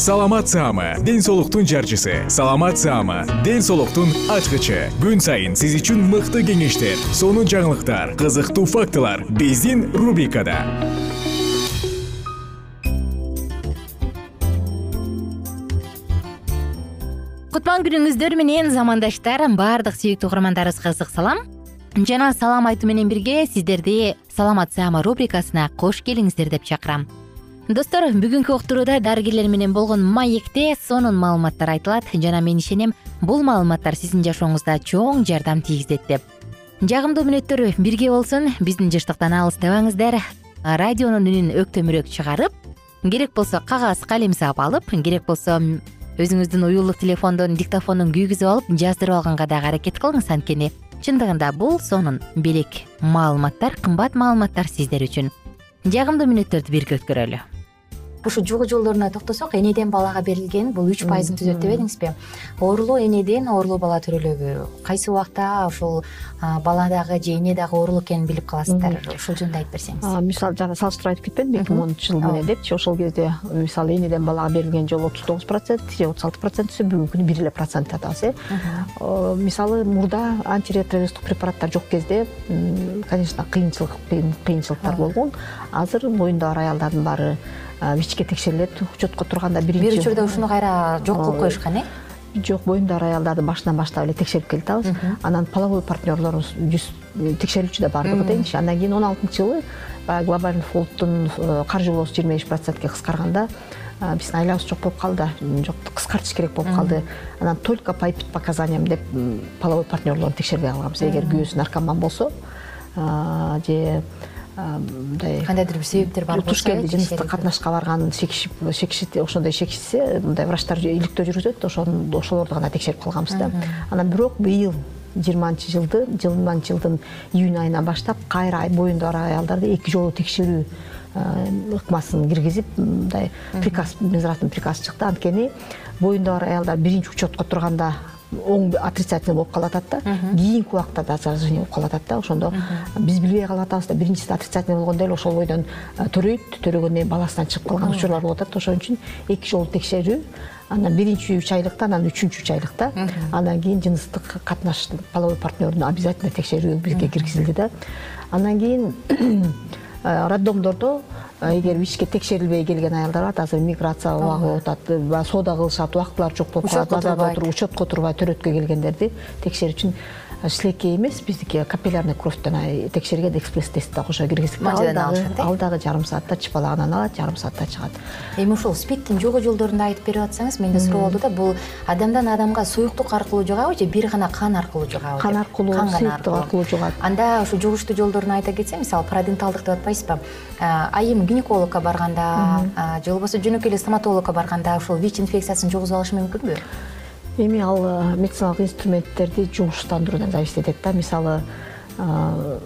саламат саама ден соолуктун жарчысы. Саламат саама ден соолуктун ачкычы. Күн сайын сиз үчүн мыкты кеңештер сонун жаңылыктар кызыктуу фактылар биздин рубрикада. Кутман күнүңүздөр менен замандаштар баардык сүйүктүү угармандарыбызга ысык салам. Жана салам айтуу менен бирге сиздерди саламат саама рубрикасына кош келиңиздер деп чакырам достор бүгүнкү уктурууда дарыгерлер менен болгон маекте сонун маалыматтар айтылат. Жана мен ишенем бул маалыматтар сиздин жашооңузда чоң жардам тийгизет деп. Жагымдуу мүнөттөр бирге болсун. Биздин жыштыктан алыстабаңыздар радионун үнүн өктөмүрөөк чыгарып керек болсо кагаз калем саап алып керек болсо өзүңүздүн уюлдук телефондон диктофондун күйгүзүп алып жаздырып алганга дагы аракет кылыңыз анткени чындыгында бул сонун белек маалыматтар кымбат маалыматтар сиздер үчүн. Жагымдуу мүнөттөрдү бирге өткөрөлү ушу жугу жолдоруна токтосок энеден балага берилген бул үч пайызын түзөт дебедиңизби оорулуу энеден оорулуу бала төрөлөбү кайсы убакта ушул бала дагы же эне дагы оорулуу экенин билип каласыздар? Ушул жөнүндө айтып берсеңиз. Мисалы жана салыштырып айтып кетпедимби эки миң онунчу жыл менен депчи ошол кезде мисалы энеден балага берилген жолу отуз тогуз процент же отуз алты процент түзсө бүгүнкү күнү бир эле процент атабыз э? Мисалы мурда антиретровирустук препараттар жок кезде конечно кыйынчылык кыйынчылыктар болгон. Азыр боюнда бар аялдардын баары вичке текшерилет учетко турганда биринчи бир учурда ушуну кайра жок кылып коюшкан э? Жок боюнда аялдарды башынан баштап эле текшерип келатабыз анан половой партнерлорубуз жүз текшерилчү да баардыгы дейинчи андан кийин он алтынчы жылы баягы глобальный фонддун э, каржылоосу жыйырма беш процентке кыскарганда биздин айлабыз жок болуп калды. Жок кыскартыш керек болуп калды. Анан только по показаниям деп половой партнерлорун текшербей калганбыз эгер күйөөсү наркоман болсо же мындай кандайдыр бир себептер бар болсо туш келди жыныстык катнашка барган шекишип шекиши ошондой шекишсе мындай врачтар иликтөө жүргүзөт ошолорду гана текшерип калганбыз да. Анан бирок быйыл жыйырманчы жылды жыйырманчы жылдын июнь айынан баштап кайра боюнда бар аялдарды эки жолу текшерүү ыкмасын киргизип мындай приказ минздравдын приказы чыкты. Анткени боюнда бар аялдар биринчи учетко турганда оң отрицательный болуп калып атат да кийинки убакта да заражение болуп калып атат да ошондо. Биз билбей калып атабыз да. Биринчиси отрицательный болгондо эле ошол бойдон төрөйт. Төрөгөндөн кийин баласынан чыгып калган учурлар болуп атат ошон үчүн эки жолу текшерүү. Анан биринчи үч айлыкта анан үчүнчү үч айлыкта андан кийин жыныстык катнаш половой партнердун обязательно текшерүү бизге киргизилди да. Андан кийин э, роддомдордо эгер вичке текшерилбей келген аялдар бар азыр миграция убагы атат баягы соода кылышат убактылары жок болуп калат базарда отуруп учетко турбай төрөткө келгендерди текшерүү үчүн шилекей эмес биздики капиллярный кровьтон текшерген экспресс тест да кошо киргиздик э? ал дагы жарым саатта чыпалаганан алат жарым саатта чыгат. Эми ушул спидтин жугу жолдорун айтып берип атсаңыз менде суроо болду да бул адамдан адамга суюктук аркылуу жугабы же бир гана кан аркылуу жугабы кан аркылуу суюктук аркылуу. жугат анда ушу жугуштуу жолдорун айта кетсем мисалы параденталдык деп атпайсызбы айым гинекологко барганда же болбосо жөнөкөй эле стоматологко барганда ушул вич инфекциясын жугузуп алышы мүмкүнбү? Эми ал медициналык инструменттерди жугуштандыруудан зависить этет да. Мисалы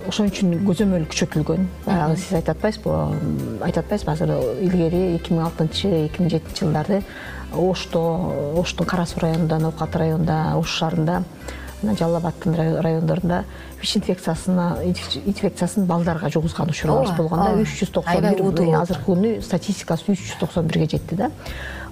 ошон үчүн көзөмөл күчөтүлгөн. Баягы сиз айтып атпайсызбы айтып атпайсызбы азыр илгери эки миң алтынчы эки миң жетинчи жылдары ошто оштун кара суу районунда ноокат районунда ош шаарында жалал абаддын райондорунда вич инфекциясына инфекциясын балдарга жугузган учурларыбыз болгон да үч жүз токсон бир азыркы күнү статистикасы үч жүз токсон бирге жетти да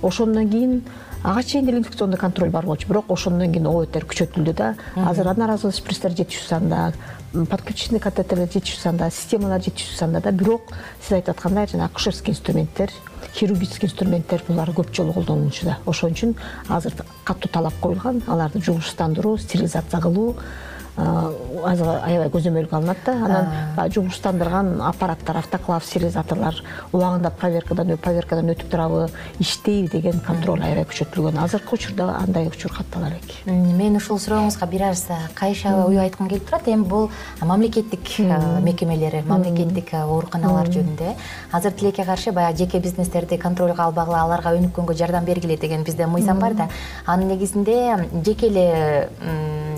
ошондон кийин ага чейин деле инфекционный контроль бар болчу. Бирок ошондон кийин ободтор күчөтүлдү да. Азыр одноразовый шприцтер жетишүү санда подключенный катетерлер жетишүү санда системалар жетишүү санда да. Бирок сиз айтып аткандай жанаг акушерский инструменттер хирургический инструменттер булар көп жолу колдонулчу да. Ошон үчүн азыр катуу талап коюлган аларды жугуштандыруу стерилизация кылуу азыр аябай көзөмөлгө алынат да. Анан баягы жугуштандырган аппараттар автоклав стерилизаторлор убагында проверкадан проверкадан өтүп турабы иштейби деген контроль аябай күчөтүлгөн. Азыркы учурда андай учур каттала элек мен ушул сурооңузга бир аз кайша ой айткым келип турат. Эми бул мамлекеттик мекемелер мамлекеттик ооруканалар жөнүндө. Э азыр тилекке каршы баягы жеке бизнестерди контролго албагыла аларга өнүккөнгө жардам бергиле деген бизде мыйзам бар да. Анын негизинде жеке эле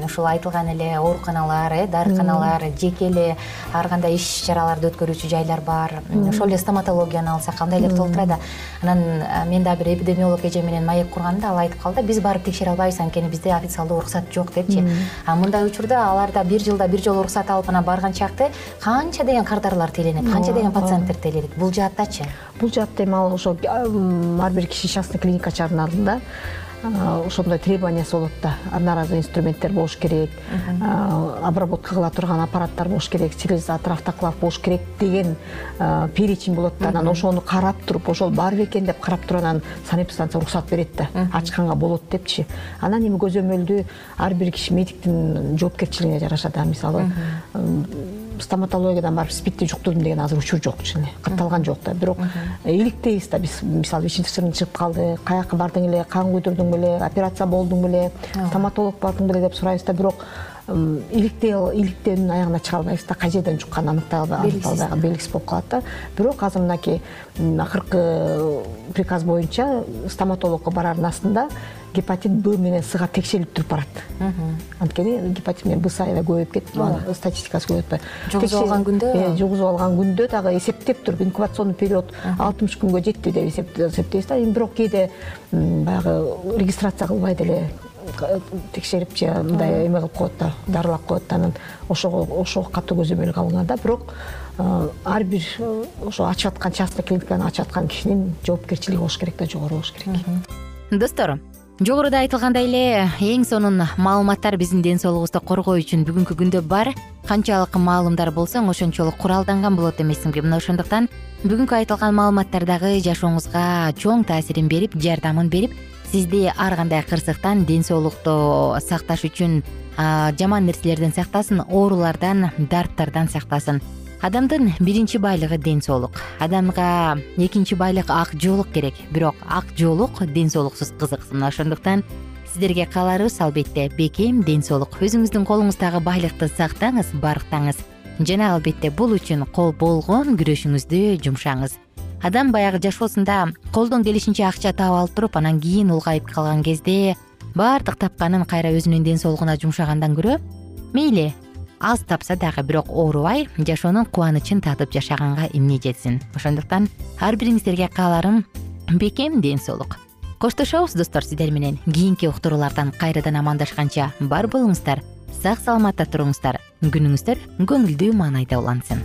ушул айтылган эле ооруканалар э дарыканалар жеке эле ар кандай иш чараларды өткөрүүчү жайлар бар. Ошол эле стоматологияны алсак андайлар толтура да анан мен дагы бир эпидемиолог эже менен маек курганда ал айтып калды биз барып текшере албайбыз анткени бизде официалдуу уруксат жок депчи. А мындай учурда аларда бир жылда бир жолу уруксат алып анан барган чакты канча деген кардарлар теленет канча деген пациенттер теленет? Бул жааттачы. Бул жаатта эми ал ошо ар бир киши частный клиникачылардын алдында ошондой требованиясы болот да. Одноразовый инструменттер болуш керек. Обработка кыла турган аппараттар болуш керек стерилизатор автоклав болуш керек деген перечень болот да. Анан ошону карап туруп ошол бар бекен деп карап туруп анан санэпидстанция уруксат берет да. Ачканга болот депчи. Анан эми көзөмөлдү ар бир киши медиктин жоопкерчилигине жараша да мисалы стоматологиядан барып спидти жуктурдум деген азыр учур жок чын эле катталган жок да. Бирок иликтейбиз да. Биз мисалы вич инфекциядан чыгып калды. Каяка бардың эле? Кан куйдурдуң беле операция болдуң беле стоматолог бардың беле деп сурайбыз да. Бирок иликтөөнүн аягына чыга албайбыз да кай жерден жукканын аныкталбай белгисиз болуп калат да. Бирок азыр мынакей акыркы приказ боюнча стоматологко барардын астында гепатит б менен сга текшерилип туруп барат. Анткени гепатит менен б аябай көбөйүп кетти статистикасы көбөйүп атпайбы жугузуп алган күндө? Э, жугузуп алган күндө дагы эсептеп туруп инкубационный период алтымыш күнгө жетти деп эсептейбиз да. Эми бирок кээде баягы регистрация кылбай деле текшерип же мындай эме кылып коет да дарылап коет да анан ошого ошого катуу көзөмөлгө алынат да. Бирок ар бир ошо ачып аткан частный клиниканы ачып аткан кишинин жоопкерчилиги болуш керек да жогору болуш керек. Достор жогоруда айтылгандай эле эң сонун маалыматтар биздин ден соолугубузду коргоо үчүн бүгүнкү күндө бар. Канчалык маалымдар болсоң ошончолук куралданган болот эмессиңби мына ошондуктан бүгүнкү айтылган маалыматтар дагы жашооңузга чоң таасирин берип жардамын берип сизди ар кандай кырсыктан ден соолукту сакташ үчүн жаман нерселерден сактасын оорулардан дарттардан сактасын. Адамдын биринчи байлыгы ден соолук. Адамга экинчи байлык ак жоолук керек. Бирок ак жоолук ден соолуксуз кызык мына ошондуктан сиздерге кааларыбыз албетте бекем ден соолук. Өзүңүздүн колуңуздагы байлыкты сактаңыз барктаңыз. Жана албетте бул үчүн болгон күрөшүңүздү жумшаңыз адам баягы жашоосунда колдон келишинче акча таап алып туруп анан кийин улгайып калган кезде баардык тапканын кайра өзүнүн ден соолугуна жумшагандан көрө мейли аз тапса дагы бирок оорубай жашоонун кубанычын татып жашаганга эмне жетсин? Ошондуктан ар бириңиздерге кааларым бекем ден соолук. Коштошобуз достор сиздер менен. Кийинки уктуруулардан кайрадан амандашканча бар болуңуздар сак саламатта туруңуздар. Күнүңүздөр көңүлдүү маанайда улансын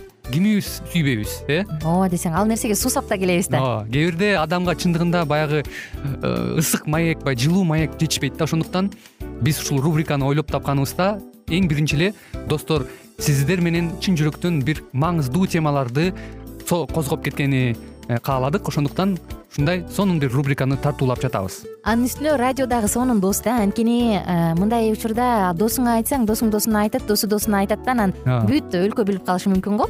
кимибиз сүйбөйбүз э? Ооба десең ал нерсеге суусап да келебиз да. Ооба кээ бирде адамга чындыгында баягы э, ысык маек баягы жылуу маек жетишпейт да. Ошондуктан биз ушул рубриканы ойлоп тапканыбызда эң биринчи эле достор сиздер менен чын жүрөктөн бир маңыздуу темаларды козгоп кеткени э, кааладык. Ошондуктан ушундай сонун бир рубриканы тартуулап жатабыз. Анын үстүнө радио дагы сонун дос да. Анткени э, мындай учурда досуңа айтсаң досуң досуна айтат досу досуна айтат да анан бүт өлкө билип калышы мүмкүн го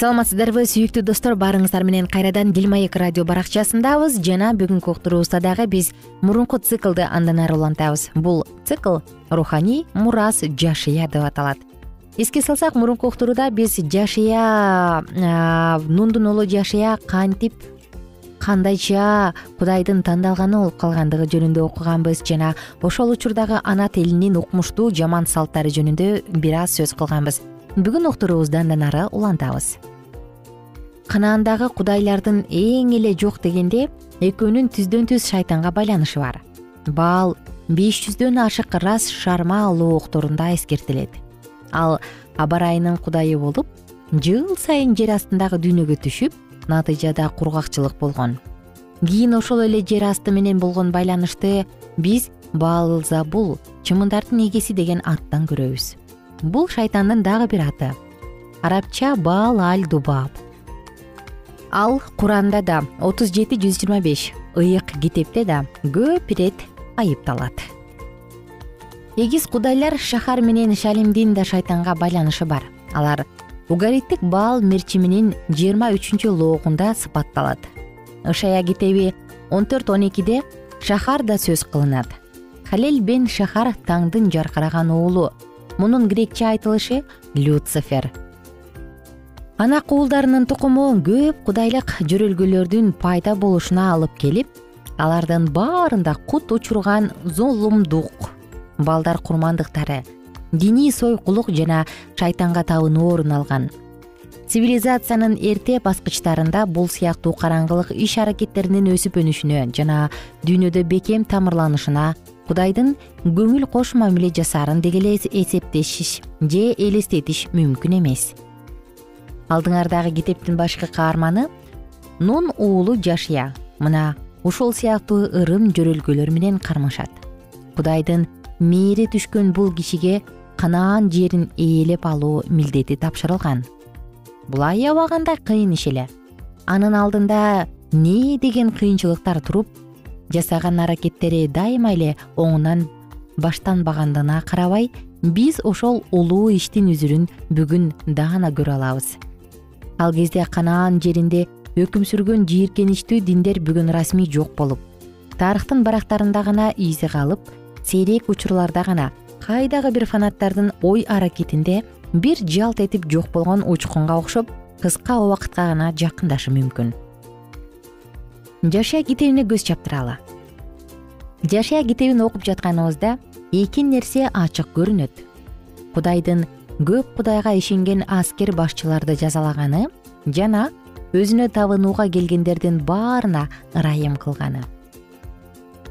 саламатсыздарбы сүйүктүү достор. Баарыңыздар менен кайрадан дил маек радио баракчасындабыз. Жана бүгүнкү уктуруубузда дагы биз мурунку циклды андан ары улантабыз. Бул цикл руханий мурас жашыя деп аталат. Эске салсак мурунку уктурууда биз жашыя нундун уулу жашыя кантип кандайча кудайдын тандалганы болуп калгандыгы жөнүндө окуганбыз. Жана ошол учурдагы ана тилинин укмуштуу жаман салттары жөнүндө бир аз сөз кылганбыз. Бүгүн уктуруубузду андан ары улантабыз канаандагы кудайлардын эң эле жок дегенде экөөнүн түздөн түз шайтанга байланышы бар. Баал беш жүздөн ашык рас шарма улуулуктурунда эскертилет. Ал аба ырайынын кудайы болуп жыл сайын жер астындагы дүйнөгө түшүп натыйжада кургакчылык болгон. Кийин ошол эле жер асты менен болгон байланышты биз баалзабул чымындардын эгеси деген аттан көрөбүз. Бул шайтандын дагы бир аты. Арабча баал аль дубаб ал куранда да отуз жети жүз жыйырма беш ыйык китепте да көп ирет айыпталат. Эгиз кудайлар шахар менен шалимдин да шайтанга байланышы бар. Алар угариттик баал мерчиминин жыйырма үчүнчү лоогунда сыпатталат. Ышая китеби он төрт он экиде шахар да сөз кылынат. Халел бен шахар таңдын жаркыраган уулу. Мунун грекче айтылышы люцифер ана куулдарынын тукуму көп кудайлык жөрөлгөлөрдүн пайда болушуна алып келип алардын баарында кут учурган зулумдук балдар курмандыктары диний сойкулук жана шайтанга табынуу орун алган. Цивилизациянын эрте баскычтарында бул сыяктуу караңгылык иш аракеттеринин өсүп өнүшүнө жана дүйнөдө бекем тамырланышына кудайдын көңүл кош мамиле жасаарын деги эле эсептешиш же элестетиш мүмкүн эмес алдыңардагы китептин башкы каарманы нун уулу жашыя мына ушул сыяктуу ырым жөрөлгөлөр менен кармашат. Кудайдын мээри түшкөн бул кишиге канаан жерин ээлеп алуу милдети тапшырылган. Бул аябагандай кыйын иш эле. Анын алдында не деген кыйынчылыктар туруп жасаган аракеттери дайыма эле оңунан баштанбагандыгына карабай биз ошол улуу иштин үзүрүн бүгүн даана көрө алабыз ал кезде канаан жеринде өкүм сүргөн жийиркеничтүү диндер бүгүн расмий жок болуп тарыхтын барактарында гана изи калып сейрек учурларда гана кайдагы бир фанаттардын ой аракетинде бир жалт этип жок болгон учкунга окшоп кыска убакытка гана жакындашы мүмкүн. Жашия китебине көз чаптыралы жашия китебин окуп жатканыбызда эки нерсе ачык көрүнөт. Кудайдын көп кудайга ишенген аскер башчыларды жазалаганы жана өзүнө табынууга келгендердин баарына ырайым кылганы.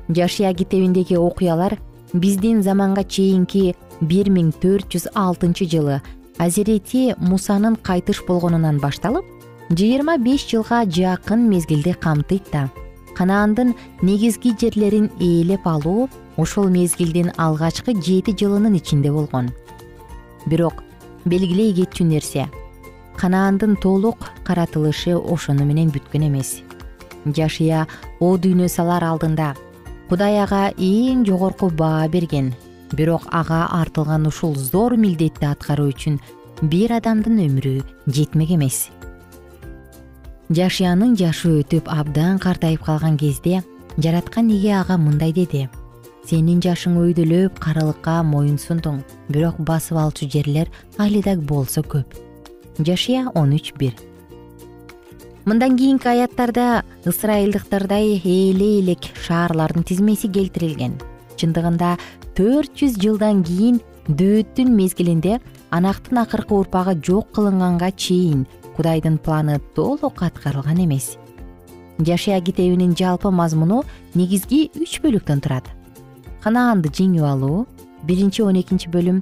Жашия китебиндеги окуялар биздин заманга чейинки бир миң төрт жүз алтынчы жылы азирети мусанын кайтыш болгонунан башталып жыйырма беш жылга жакын мезгилди камтыйт да канаандын негизги жерлерин ээлеп алуу ошол мезгилдин алгачкы жети жылынын ичинде болгон бирок белгилей кетчү нерсе канаандын толук каратылышы ошону менен бүткөн эмес. Жашия о дүйнө салар алдында кудай ага эң жогорку баа берген бирок ага артылган ушул зор милдетти аткаруу үчүн бир адамдын өмүрү жетмек эмес. Жашиянын жашы өтүп абдан картайып калган кезде жараткан эге ага мындай деди сенин жашың өйдөлөп карылыкка моюн сундуң. Бирок басып алчу жерлер али да болсо көп. Жашия он үч бир. Мындан кийинки аяттарда ысрайылдыктардай эле элек шаарлардын тизмеси келтирилген. Чындыгында төрт жүз жылдан кийин дөөттүн мезгилинде анактын акыркы урпагы жок кылынганга чейин кудайдын планы толук аткарылган эмес. Жашия китебинин жалпы мазмуну негизги үч бөлүктөн турат канаанды жеңип алуу. Биринчи он экинчи бөлүм.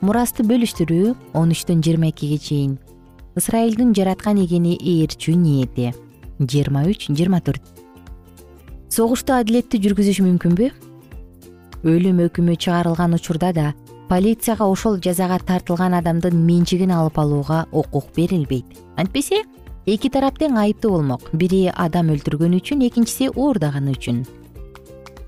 Мурасты бөлүштүрүү он үчтөн жыйырма экиге чейин. Ысрайылдын жараткан эгени ээрчүү ниети жыйырма үч жыйырма төрт. Согушту адилеттүү жүргүзүш мүмкүнбү? Өлүм өкүмү чыгарылган учурда да полицияга ошол жазага тартылган адамдын менчигин алып алууга укук берилбейт. Антпесе эки тарап тең айыптуу болмок. Бири адам өлтүргөн үчүн экинчиси уурдаганы үчүн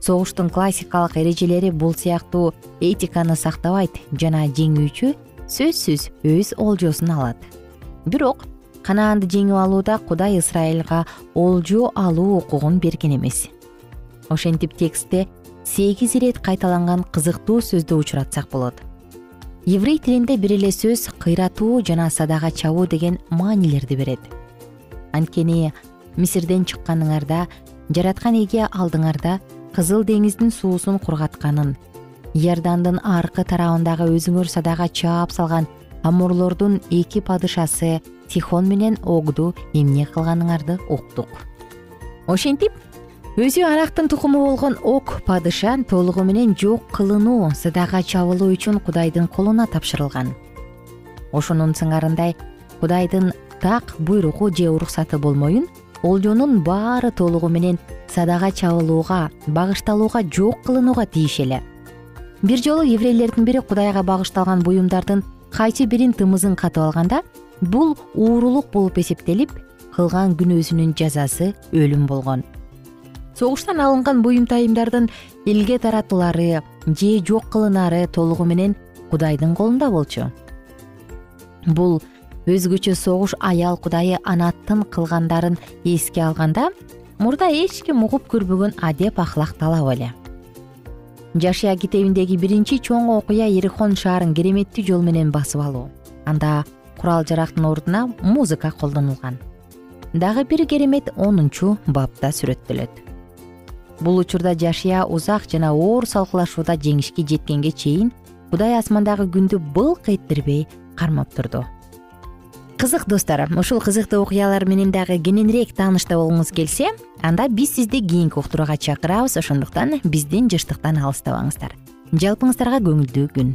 согуштун классикалык эрежелери бул сыяктуу этиканы сактабайт жана жеңүүчү сөзсүз өз олжосун алат. Бирок канаанды жеңип алууда кудай ысрайылга олжо алуу укугун берген эмес. Ошентип текстте сегиз ирет кайталанган кызыктуу сөздү учуратсак болот. Еврей тилинде бир эле сөз кыйратуу жана садага чабуу деген маанилерди берет. Анткени мисирден чыкканыңарда жараткан эге алдыңарда кызыл деңиздин суусун кургатканын иордандын аркы тарабындагы өзүңөр садага чаап салган амурлордун эки падышасы тихон менен огду эмне кылганыңарды уктук. Ошентип өзү анактын тукуму болгон ог падыша толугу менен жок кылынуу садага чабылуу үчүн кудайдын колуна тапшырылган. Ошонун сыңарындай кудайдын так буйругу же уруксаты болмоюн олжонун баары толугу менен садага чабылууга багышталууга жок кылынууга тийиш эле. Бир жолу еврейлердин бири кудайга багышталган буюмдардын кайсы бирин тымызын катып алганда бул уурулук болуп эсептелип кылган күнөөсүнүн жазасы өлүм болгон. Согуштан алынган буюм тайымдардын элге таратылары же жок кылынары толугу менен кудайдын колунда болчу. Бул өзгөчө согуш аял кудайы анаттын кылгандарын эске алганда мурда эч ким угуп көрбөгөн адеп ахлак талап эле. Жашия китебиндеги биринчи чоң окуя иерихон шаарын кереметтүү жол менен басып алуу. Анда курал жарактын ордуна музыка колдонулган. Дагы бир керемет онунчу бапта сүрөттөлөт бул учурда жашия узак жана оор салкылашууда жеңишке жеткенге чейин кудай асмандагы күндү былк эттирбей кармап турду кызык достор ушул кызыктуу окуялар менен дагы кененирээк таанышта болгуңуз келсе анда биз сизди кийинки уктурууга чакырабыз ошондуктан биздин жыштыктан алыстабаңыздар. Жалпыңыздарга көңүлдүү күн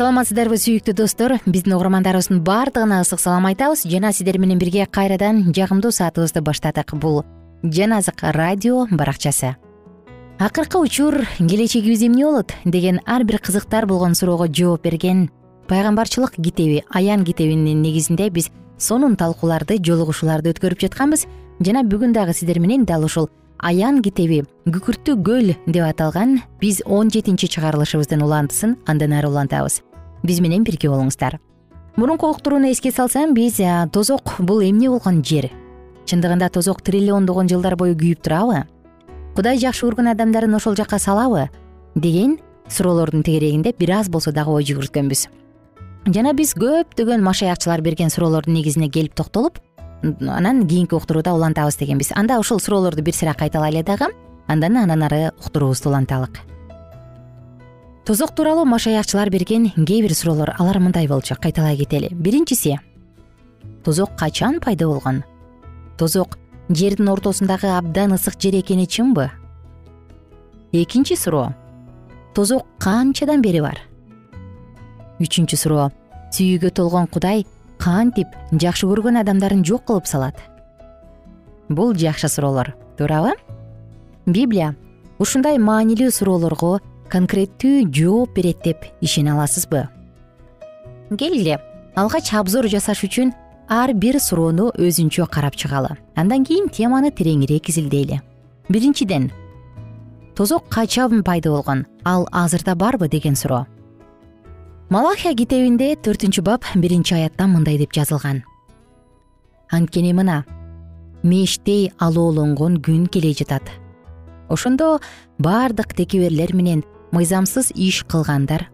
саламатсыздарбы сүйүктүү достор? Биздин угармандарыбыздын баардыгына ысык салам айтабыз. Жана сиздер менен бирге кайрадан жагымдуу саатыбызды баштадык. Бул жан азык радио баракчасы. Акыркы учур келечегибиз эмне болот? Деген ар бир кызыктар болгон суроого жооп берген пайгамбарчылык китеби аян китебинин негизинде биз сонун талкууларды жолугушууларды өткөрүп жатканбыз. Жана бүгүн дагы сиздер менен дал ушул аян китеби күкүрттүү көл деп аталган биз он жетинчи чыгарылышыбыздын улантысын андан ары улантабыз биз менен бирге болуңуздар. Мурунку уктурууну эске салсам биз тозок бул эмне болгон жер? Чындыгында тозок триллиондогон жылдар бою күйүп турабы? Кудай жакшы көргөн адамдарын ошол жака салабы? Деген суроолордун тегерегинде бир аз болсо дагы ой жүгүрткөнбүз. Жана биз көптөгөн машаякчылар берген суроолордун негизине келип токтолуп анан кийинки уктурууда улантабыз дегенбиз. Анда ушул суроолорду бир сыйра кайталайлы дагы андан андан ары уктуруубузду уланталык тозок тууралуу машаякчылар берген кээ бир суроолор алар мындай болчу кайталай кетели. Биринчиси тозок качан пайда болгон? Тозок жердин ортосундагы абдан ысык жер экени чынбы? Экинчи суроо тозок канчадан бери бар? Үчүнчү суроо сүйүүгө толгон кудай кантип жакшы көргөн адамдарын жок кылып салат? Бул жакшы суроолор. Туурабы? Библия. Ушундай маанилүү суроолорго конкреттүү жооп берет деп ишене аласызбы? Келгиле алгач обзор жасаш үчүн ар бир суроону өзүнчө карап чыгалы. Андан кийин теманы тереңирээк изилдейли. Биринчиден тозок качан пайда болгон ал азырда барбы деген суроо. Малахия китебинде төртүнчү бап биринчи аятта мындай деп жазылган. Анткени мына мештей алоолонгон күн келе жатат. Ошондо бардык текеберлер менен мыйзамсыз иш кылгандар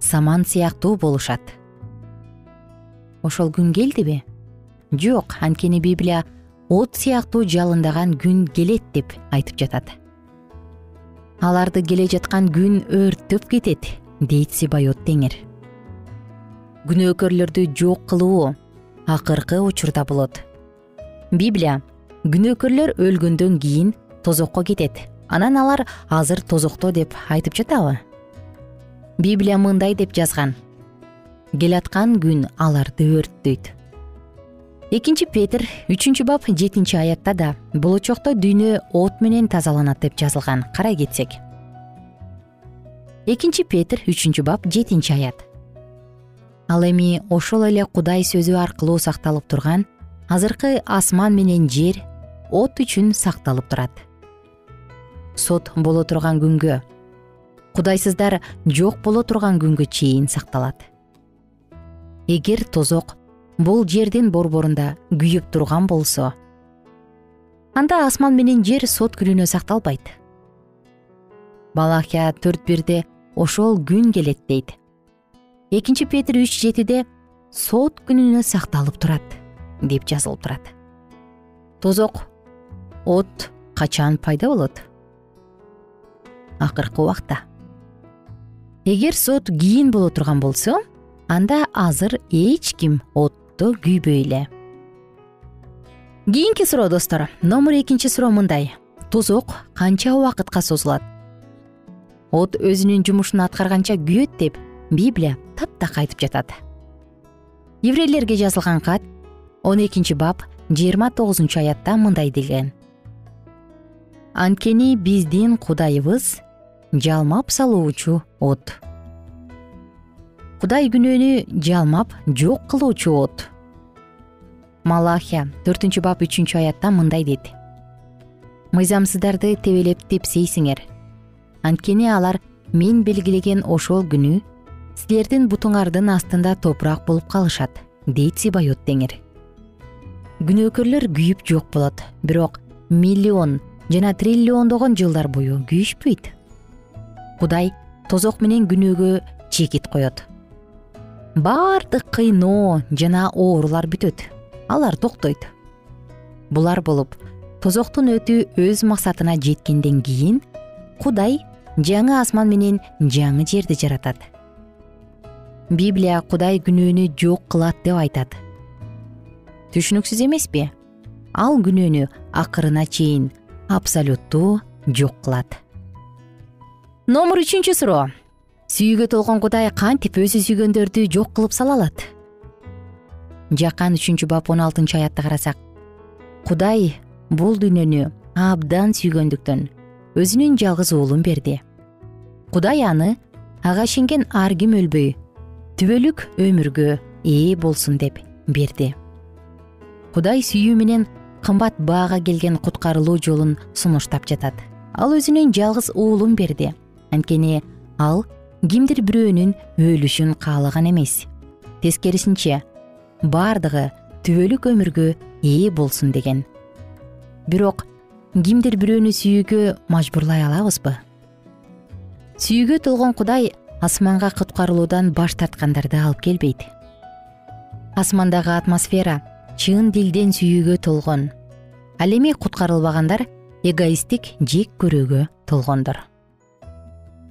саман сыяктуу болушат. Ошол күн келдиби? Жок анткени библия от сыяктуу жалындаган күн келет деп айтып жатат. Аларды келе жаткан күн өрттөп кетет дейт сибайот теңир. Күнөөкөрлөрдү жок кылуу акыркы учурда болот. Библия күнөөкөрлөр өлгөндөн кийин тозокко кетет анан алар азыр тозокто деп айтып жатабы? Библия мындай деп жазган. Келаткан күн аларды өрттөйт экинчи петр үчүнчү бап жетинчи аятта да болочокто дүйнө от менен тазаланат деп жазылган. Карай кетсек. Экинчи петр үчүнчү бап жетинчи аят. Ал эми ошол эле кудай сөзү аркылуу сакталып турган азыркы асман менен жер от үчүн сакталып турат сот боло турган күнгө. Кудайсыздар жок боло турган күнгө чейин сакталат. Эгер тозок бул жердин борборунда күйүп турган болсо анда асман менен жер сот күнүнө сакталбайт. Балахия төрт бирде ошол күн келет дейт. Экинчи петр үч жетиде сот күнүнө сакталып турат деп жазылып турат. Тозок от качан пайда болот акыркы убакта. Эгер сот кийин боло турган болсо анда азыр эч ким отто күйбөй эле. Кийинки суроо достор номер экинчи суроо мындай. Тозок канча убакытка созулат? От өзүнүн жумушун аткарганча күйөт деп библия таптак айтып жатат. Еврейлерге жазылган кат он экинчи бап жыйырма тогузунчу аятта мындай деген анткени биздин кудайыбыз жалмап салуучу от. Кудай күнөөнү жалмап жок кылуучу от. Малахия төртүнчү бап үчүнчү аятта мындай дейт. Мыйзамсыздарды тебелеп тепсейсиңер анткени алар мен белгилеген ошол күнү силердин бутуңардын астында топурак болуп калышат дейт сибайот теңир. Күнөөкөрлөр күйүп жок болот бирок миллион жана триллиондогон жылдар бою күйүшпөйт кудай тозок менен күнөөгө чекит коет. Баардык кыйноо жана оорулар бүтөт. Алар токтойт. Булар болуп тозоктун өтү өз максатына жеткенден кийин кудай жаңы асман менен жаңы жерди жаратат. Библия кудай күнөөнү жок кылат деп айтат. Түшүнүксүз эмеспи ал күнөөнү акырына чейин абсолюттуу жок кылат номер үчүнчү суроо. Сүйүүгө толгон кудай кантип өзү сүйгөндөрдү жок кылып сала алат жакан үчүнчү бап он алтынчы аятты карасак. Кудай бул дүйнөнү абдан сүйгөндүктөн өзүнүн жалгыз уулун берди. Кудай аны ага ишенген ар ким өлбөй түбөлүк өмүргө ээ болсун деп берди. Кудай сүйүү менен кымбат баага келген куткарылуу жолун сунуштап жатат. Ал өзүнүн жалгыз уулун берди анткени ал кимдир бирөөнүн өлүшүн каалаган эмес. Тескерисинче баардыгы түбөлүк өмүргө ээ болсун деген. Бирок кимдир бирөөнү сүйүүгө мажбурлай алабызбы? Сүйүүгө толгон кудай асманга куткарылуудан баш тарткандарды алып келбейт. Асмандагы атмосфера чын дилден сүйүүгө толгон. Ал эми куткарылбагандар эгоисттик жек көрүүгө толгондор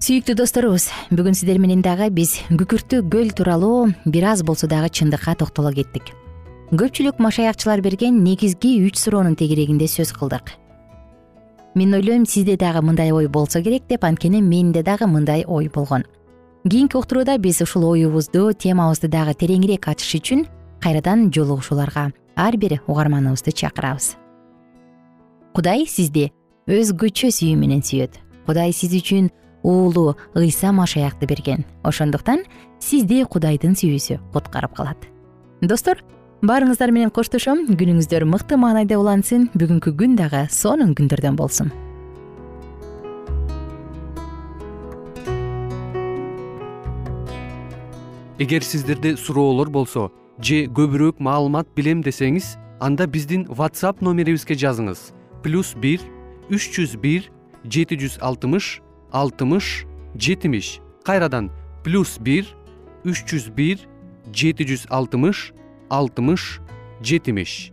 сүйүктүү досторубуз бүгүн сиздер менен дагы биз күкүрттүү көл тууралуу бир аз болсо дагы чындыкка токтоло кеттик. Көпчүлүк машаякчылар берген негизги үч суроонун тегерегинде сөз кылдык. Мен ойлойм сизде дагы мындай ой болсо керек деп анткени менде дагы мындай ой болгон. Кийинки уктурууда биз ушул оюбузду темабызды дагы тереңирээк ачыш үчүн кайрадан жолугушууларга ар бир угарманыбызды чакырабыз. Кудай сизди өзгөчө сүйүү менен сүйөт. Кудай сиз үчүн уулу ыйса машаякты берген. Ошондуктан сизди кудайдын сүйүүсү куткарып калат. Достор баарыңыздар менен коштошом. Күнүңүздөр мыкты маанайда улансын. Бүгүнкү күн дагы сонун күндөрдөн болсун. Эгер сиздерде суроолор болсо же көбүрөөк маалымат билем десеңиз анда биздин whatsapp номерибизге жазыңыз. Плюс бир үч жүз бир жети жүз алтымыш алтымыш жетимиш. Кайрадан плюс бир үч жүз бир жети жүз алтымыш алтымыш жетимиш.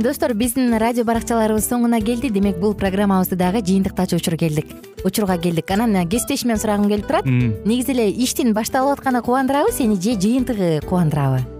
Достор биздин радио баракчаларыбыз соңуна келди. Демек бул программабызды дагы жыйынтыктаочу учур келдик. Учурга келдик. Анан кесиптешимден сурагым келип турат. Негизи эле иштин башталып атканы кубандырабы сени же жыйынтыгы кубандырабы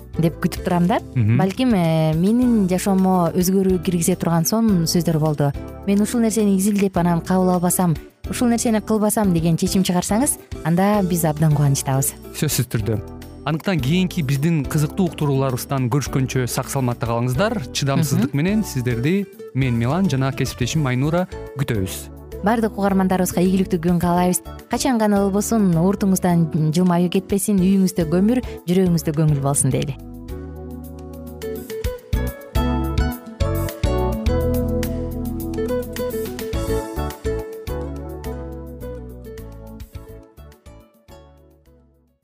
деп күтүп турам да. Балким э, менин жашоомо өзгөрүү киргизе турган сонун сөздөр болду. Мен ушул нерсени изилдеп анан кабыл албасам ушул нерсени кылбасам деген чечим чыгарсаңыз анда биз абдан кубанычтабыз. Сөзсүз түрдө. Андыктан кийинки биздин кызыктуу уктурууларыбыздан көрүшкөнчө сак саламатта калыңыздар. Чыдамсыздык менен сиздерди мен милан жана кесиптешим айнура күтөбүз. Баардык угармандарыбызга ийгиликтүү күн каалайбыз. Качан гана болбосун уртуңуздан жылмаюу кетпесин үйүңүздө көмүр жүрөгүңүздө көңүл болсун дейли